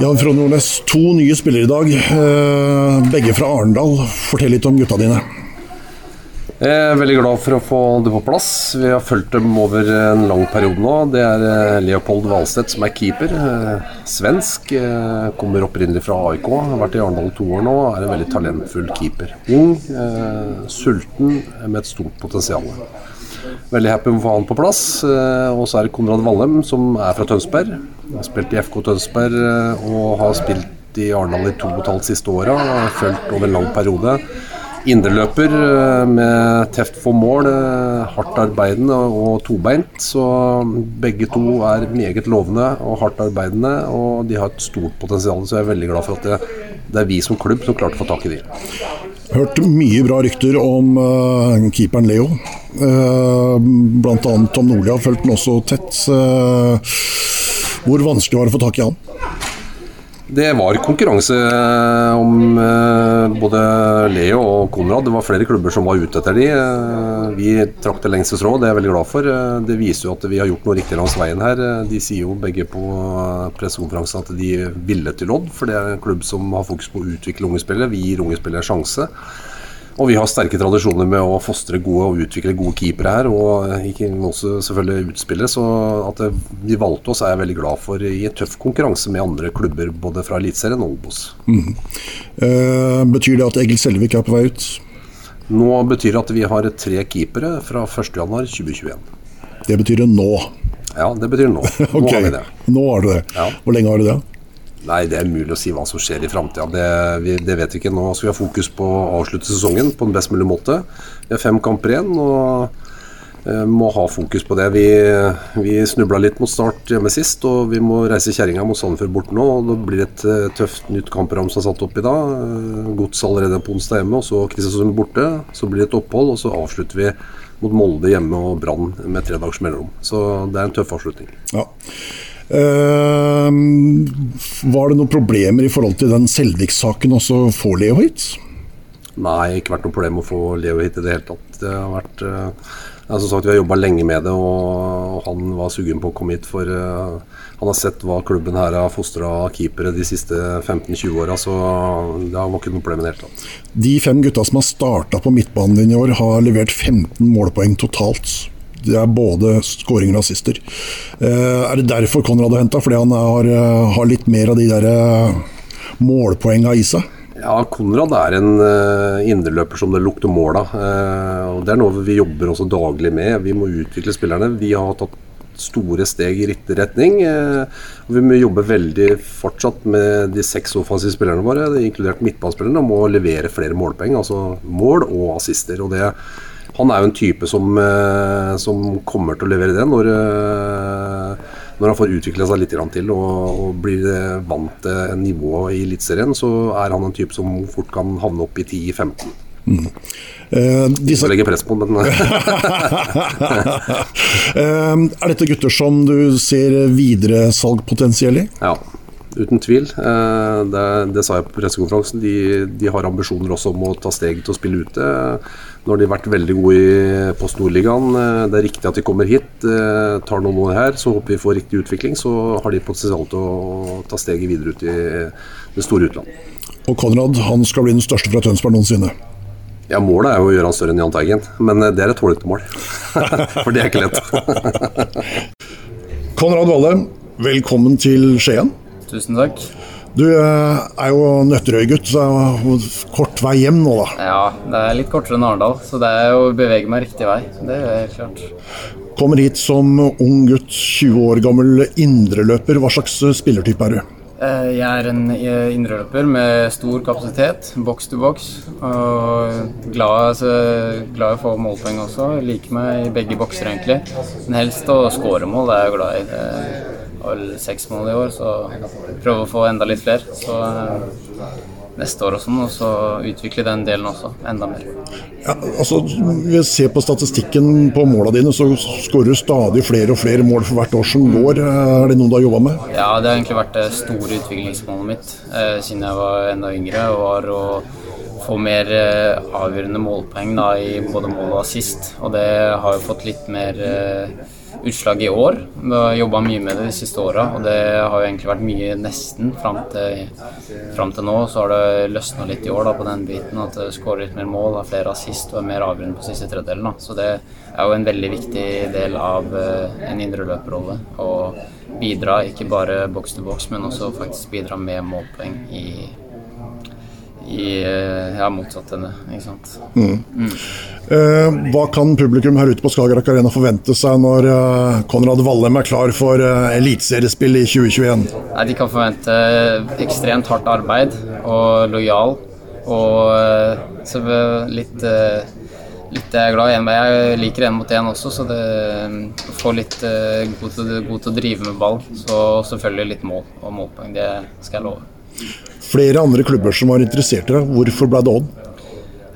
Jan Frode Nordnes, to nye spillere i dag. eh, Begge fra Arendal. Fortell litt om gutta dine. Jeg er veldig glad for å få det på plass. Vi har fulgt dem over en lang periode nå. Det er eh, Leopold Valstedt som er keeper. eh, Svensk. Kommer opprinnelig fra AIK. Har vært i Arendal to år nå. Er en veldig talentfull keeper. Ung, sulten, med et stort potensial. Veldig happy med å få han på plass. Eh, Og så er det Konrad Vallem, som er fra Tønsberg. Har spilt i FK Tønsberg eh, og har spilt i Arendal i to og et halvt siste åra. Fulgt over en lang periode. Indreløper eh, med teft for mål, hardt arbeidende og tobeint. Så begge to er meget lovende og hardt arbeidende, og de har et stort potensial. Så jeg er veldig glad for at det er vi som klubb som klarte å få tak i de. Hørt mye bra rykter om uh, keeperen Leo. Uh, annet Tom Nordli har fulgt den også tett. Uh, hvor vanskelig var det å få tak i han? Det var konkurranse om eh, både Leo og Konrad. Det var flere klubber som var ute etter de. Eh, Vi trakk det lengste strå, det er jeg veldig glad for. Eh, Det viser jo at vi har gjort noe riktig langs veien her. De sier jo begge på pressekonferansen at de ville til Odd, for det er en klubb som har fokus på å utvikle unge spillere. Vi gir unge spillere sjanse. Og vi har sterke tradisjoner med å fostre gode og utvikle gode keepere her, og ikke også selvfølgelig utspillere. Så at de valgte oss er jeg veldig glad for i en tøff konkurranse med andre klubber både fra Eliteserien og Obos. Eh, betyr det at Egil Selvik er på vei ut? Nå betyr det at vi har tre keepere fra 1.1.2021. Det betyr det nå. Ja, det betyr nå. Nå okay. har vi det. Nå har du det. Ja. Hvor lenge har du det? Nei, det er umulig å si hva som skjer i framtida. Det, det vet vi ikke. Nå skal vi ha fokus på å avslutte sesongen på den best mulig måte. Vi har fem kamper igjen og eh, må ha fokus på det. Vi, vi snubla litt mot start hjemme sist, og vi må reise kjerringa mot Sandefjord bort nå. og Det blir et eh, tøft nytt kampprogram som er satt opp i dag. Eh, Gods allerede på onsdag hjemme, og så Kristiansund borte. Så blir det et opphold, og så avslutter vi mot Molde hjemme og Brann med tre dagers mellomrom. Så det er en tøff avslutning. Ja. Eh, var det noen problemer i forhold til den Selvik-saken også få Leo hit? Nei, ikke vært noe problem å få Leo hit i det hele tatt. Det har vært eh, som sagt, Vi har jobba lenge med det, og han var sugen på å komme hit. For eh, han har sett hva klubben her har fostra keepere de siste 15-20 åra, så det var ikke noe problem i det hele tatt. De fem gutta som har starta på midtbanen din i år, har levert 15 målpoeng totalt. Det er både skåringer og assister. Eh, er det derfor Konrad har henta? Fordi han har, eh, har litt mer av de der Målpoengene i seg? Ja, Konrad er en uh, indreløper som det lukter mål av. eh, og Det er noe vi jobber også daglig med. Vi må utvikle spillerne. Vi har tatt store steg i riktig retning. eh, og Vi må jobbe veldig fortsatt med de seks offensive spillerne våre, er inkludert midtbanespillerne, om å levere flere målpoeng. Altså mål og assister. og det han er jo en type som, eh, som kommer til å levere det når, eh, når han får utvikla seg litt til og, og blir eh, vant til nivået i Eliteserien, så er han en type som fort kan havne opp i 10-15. Eh, disse, legger press på den men eh, er dette gutter som du ser videresalgpotensial i? ja. Uten tvil. Eh, Det, det sa jeg på pressekonferansen. De, de har ambisjoner også om å ta steget til å spille ute. Nå har de vært veldig gode i Post Nordligaen. Eh, Det er riktig at de kommer hit. eh, Tar noen år her, så håper vi får riktig utvikling. Så har de potensial til å ta steget videre ut i det store utland. Og Konrad han skal bli den største fra Tønsberg noensinne. Ja, Målet er jo å gjøre han større enn Jahn Teigen, men eh, det er et hålete mål. For det er ikke lett. Konrad Valle, velkommen til Skien. Tusen takk. Du eh, er jo Nøtterøy-gutt, så er det kort vei hjem nå, da. Ja, det er litt kortere enn Arendal, så det er å bevege meg riktig vei. Det jeg helt klart. Kommer hit som ung gutt, 20 år gammel indreløper. Hva slags spillertype er du? Eh, Jeg er en eh, indreløper med stor kapasitet, boks til boks. Og glad, altså, glad i å få målpoeng også. Liker meg i begge bokser, egentlig. Men helst å skåre mål, det er jeg glad i. Vel seks mål i år, så prøve å få enda litt flere. Så eh, neste år og sånn, og så utvikle den delen også, enda mer. Ja, altså, vi ser på statistikken på måla dine, så skårer du stadig flere og flere mål for hvert år som går. Er det noe du har jobba med? Ja, det har egentlig vært det store utviklingsmålet mitt eh, siden jeg var enda yngre. var å få mer eh, avgjørende målpoeng da, i både mål og assist. Og det har jo fått litt mer eh, utslag i år. Vi har jobba mye med det de siste åra, og det har jo egentlig vært mye nesten fram til, fram til nå. Så har det løsna litt i år da, på den biten, at det skårer litt mer mål, har flere assist og er mer avgjørende på siste tredjedelen. Da. Så det er jo en veldig viktig del av uh, en indreløperrolle. Å bidra ikke bare boks til boks, men også faktisk bidra med målpoeng i i eh, ja, motsatt ende. ikke sant. Mm. Mm. Eh, hva kan publikum her ute på Skagerrak Arena forvente seg når eh, Konrad Vallem er klar for eh, eliteseriespill i 2021? Nei, de kan forvente ekstremt hardt arbeid og lojal. Og eh, så litt eh, litt jeg er glad i én Jeg liker én mot én også, så det får litt god til, god til å drive med ball. Så selvfølgelig litt mål og målpoeng. Det skal jeg love flere andre klubber som var interessert i deg. Hvorfor ble det Odd?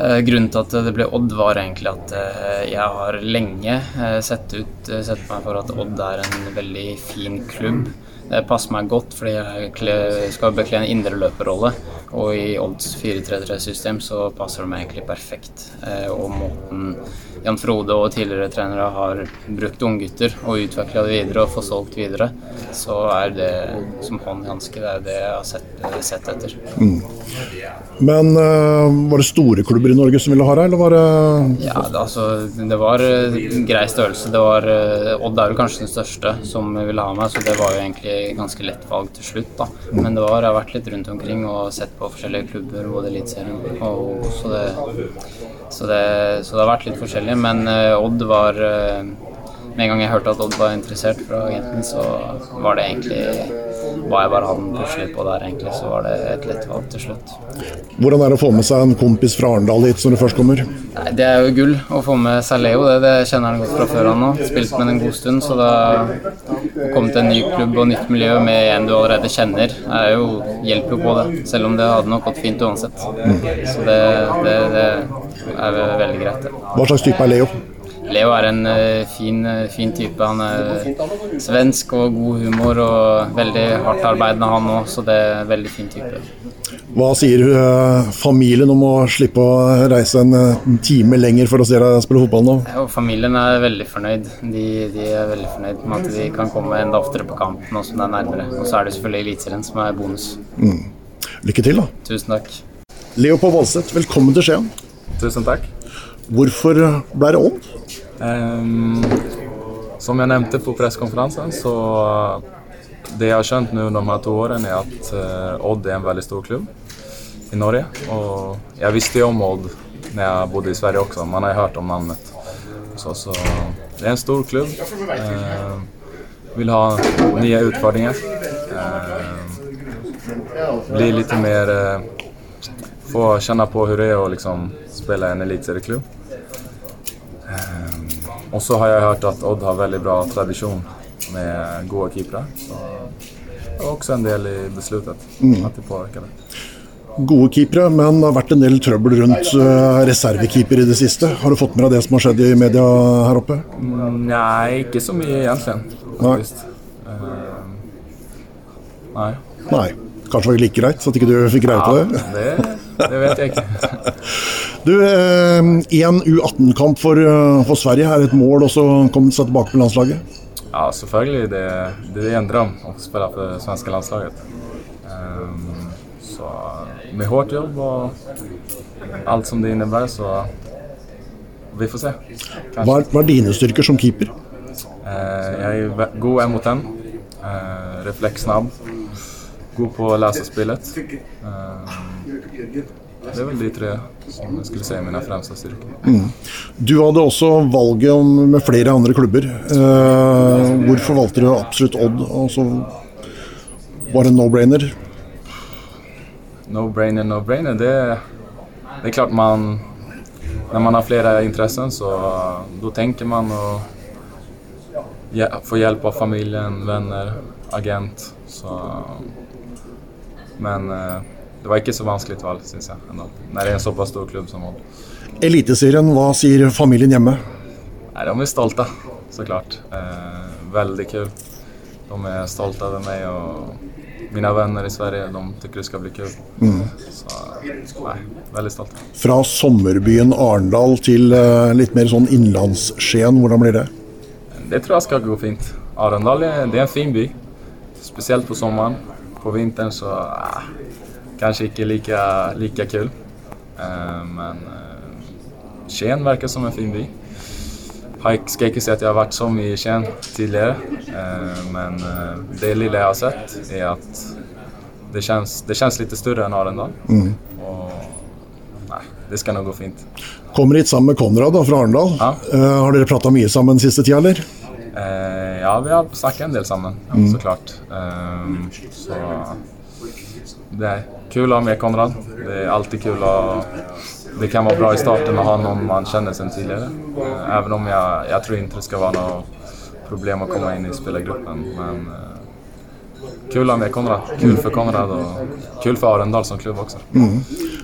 Eh, grunnen til at det ble Odd, var egentlig at eh, jeg har lenge eh, sett, ut, sett meg for at Odd er en veldig fin klubb. Det passer meg godt fordi jeg skal bekle en indreløperrolle. Og i Odds 4-3-3-system så passer det meg egentlig perfekt. Og måten Jan Frode og tidligere trenere har brukt unggutter og utvikla det videre og få solgt videre, så er det som hånd i hanske. Det er det jeg har sett, sett etter. Mm. Men uh, var det store klubber i Norge som ville ha deg, eller var det Ja, det, altså, det var en uh, grei størrelse. Det var, Odd er jo kanskje den største som ville ha meg, så det var jo egentlig ganske lett valg til slutt, da. Men det var, jeg har vært litt rundt omkring og sett på forskjellige klubber, både Eliteserien og så det, så det, så det har vært litt forskjellig men uh, Odd var uh, Med en gang jeg hørte at Odd var interessert fra agenten, så var det egentlig Hva jeg bare hadde pusler på der, egentlig, så var det et lett valg til slutt. Hvordan er det å få med seg en kompis fra Arendal hit når du først kommer? Nei, det er jo gull å få med seg Leo, det, det kjenner han godt fra før han nå. Spilt med den en god stund, så da å komme til en ny klubb og nytt miljø med en du allerede kjenner, er jo, hjelper jo på det. Selv om det hadde nok gått fint uansett. Mm. Så det, det, det er veldig greit. Det. Hva slags type er Leo? Leo er en uh, fin, uh, fin, type. Han er svensk og god humor og veldig hardt arbeidende han òg, så det er en veldig fin type. Hva sier uh, familien om å slippe å reise en time lenger for å se deg spille fotball nå? Ja, familien er veldig fornøyd. De, de, er veldig fornøyd med at de kan komme enda oftere på kamp nå som det er nærmere. Og så er det selvfølgelig Eliteserien som er bonus. Mm. Lykke til, da. Tusen takk. Leo på Valseth, velkommen til Skien. Tusen takk. Hvorfor ble det Odd? Um, som jeg nevnte på pressekonferansen, så det jeg har skjønt nå de her to årene, er at uh, Odd er en veldig stor klubb i Norge. Og jeg visste jo om Odd når jeg bodde i Sverige også, man har hørt om navnet. Så, så det er en stor klubb. Uh, vil ha nye utfordringer. Uh, bli litt mer Få kjenne på hvordan det er å liksom, spille en eliteserieklubb. Og så har jeg hørt at Odd har veldig bra tradisjon med gode keepere. Så det var også en del i besluttet mm. at det påvirker det. Gode keepere, men det har vært en del trøbbel rundt uh, reservekeeper i det siste. Har du fått med deg det som har skjedd i media her oppe? Mm, nei, ikke så mye egentlig. Nei. Uh, nei. nei. Kanskje var det like greit, at ikke du fikk greie på det? det? Det vet jeg ikke. du, Én eh, U18-kamp for, eh, for, Sverige er et mål også komme seg tilbake på landslaget? Ja, selvfølgelig. Det, det er en drøm å spille for det svenske landslaget. Um, så med hardt jobb og alt som det innebærer, så vi får se. Hva er, hva er, dine styrker som keeper? Uh, jeg er god en mot en. Uh, reflekssnabb god på å lese spillet. Uh, det er vel de tre som jeg skulle si er mine fremste styrker. Mm. Du hadde også valget om, med flere andre klubber. Eh, hvorfor valgte du absolutt Odd? Og så var det no-brainer? No-brainer, no-brainer. Det, det, er klart man Når man har flere interesser, så da tenker man å få hjelp av familien, venner, agent. Så men eh, det var ikke så vanskelig valg, syns jeg. Enda. Når det er en såpass stor klubb som Odd. Eliteserien, hva sier familien hjemme? Nei, De er stolte, så klart. Eh, veldig kult. De er stolte over meg og mine venner i Sverige. De syns det skal bli kult. Mm. Så nei, veldig stolte. Fra sommerbyen Arendal til eh, litt mer sånn innlandsskien, hvordan blir det? det tror jeg skal gå fint. Arendal er, det er en fin by. Spesielt på sommeren. På vinteren så ah, kanskje ikke like, like kul. Eh, men eh, Skien virker som en fin by. Jeg skal ikke si at jeg har vært så mye i Skien tidligere, eh, men eh, det lille jeg har sett, er at det kjennes, det kjennes litt større enn Arendal. Og nei, det skal nok gå fint. Kommer hit sammen med Konrad da, fra Arendal. Ja. Eh, har dere prata mye sammen siste tida, eller? Eh, ja, vi har snakket en del sammen, så klart. Så det er kul å ha med Konrad. Det er alltid kul å Det kan være bra i starten å ha noen man kjenner siden tidligere. Eh, Även om jeg, jeg tror ikke det skal være noe problem å komme inn i spillergruppen. Men eh, kul å ha med Konrad. Kul for Konrad og kul for Arendal som klubb også.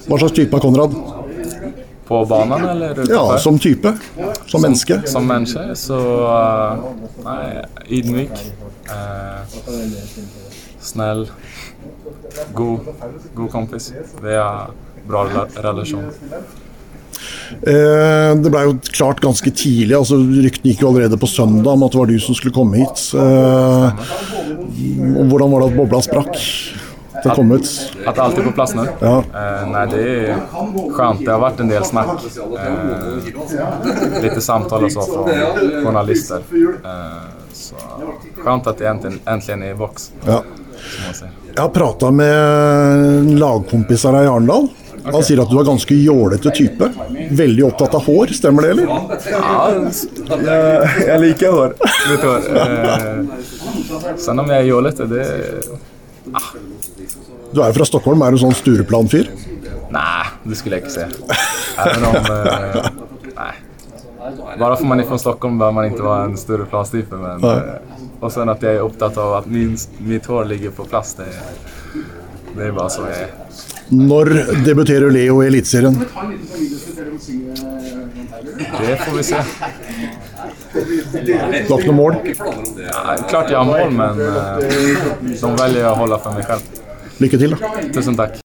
Hva slags type er Konrad? På banen eller utenfor? Ja, som type. Som menneske. Som menneske så uh, Nei, ydmyk. Uh, snill. God, god kompis. Vi har bra relasjon. Eh, det ble jo klart ganske tidlig, altså ryktene gikk jo allerede på søndag om at det var du som skulle komme hit. Eh, hvordan var det at bobla sprakk? Det kom ut. At alt er på plass nå? Ja. Eh, nei, det er skjønt. Det har vært en del snakk. Eh, samtaler samtal så fra journalister. Eh, så skjønt at det endelig er i boks, Ja. Jeg har prata med lagkompiser her i Arendal. Han sier at du er ganske jålete type. Veldig opptatt av hår, stemmer det, eller? Ja, jeg liker hår. Litt hår. Eh, Selv om jeg er jålete, det Du er jo fra Stockholm, er du sånn Stureplan-fyr? Nei, det skulle jeg ikke si. Even om eh, Nei. Bare for man er fra Stockholm bør man ikke være en Stureplan-type, Men, eh, og sen at jeg er opptatt av at min, mitt hår ligger på plass, det, det er bare så jeg er. Når debuterer Leo i Eliteserien? Det får vi se. Du har ikke noe mål? Ja, klart jeg har mål, men uh, de velger å holde for meg selv. Lykke til, da. Tusen takk.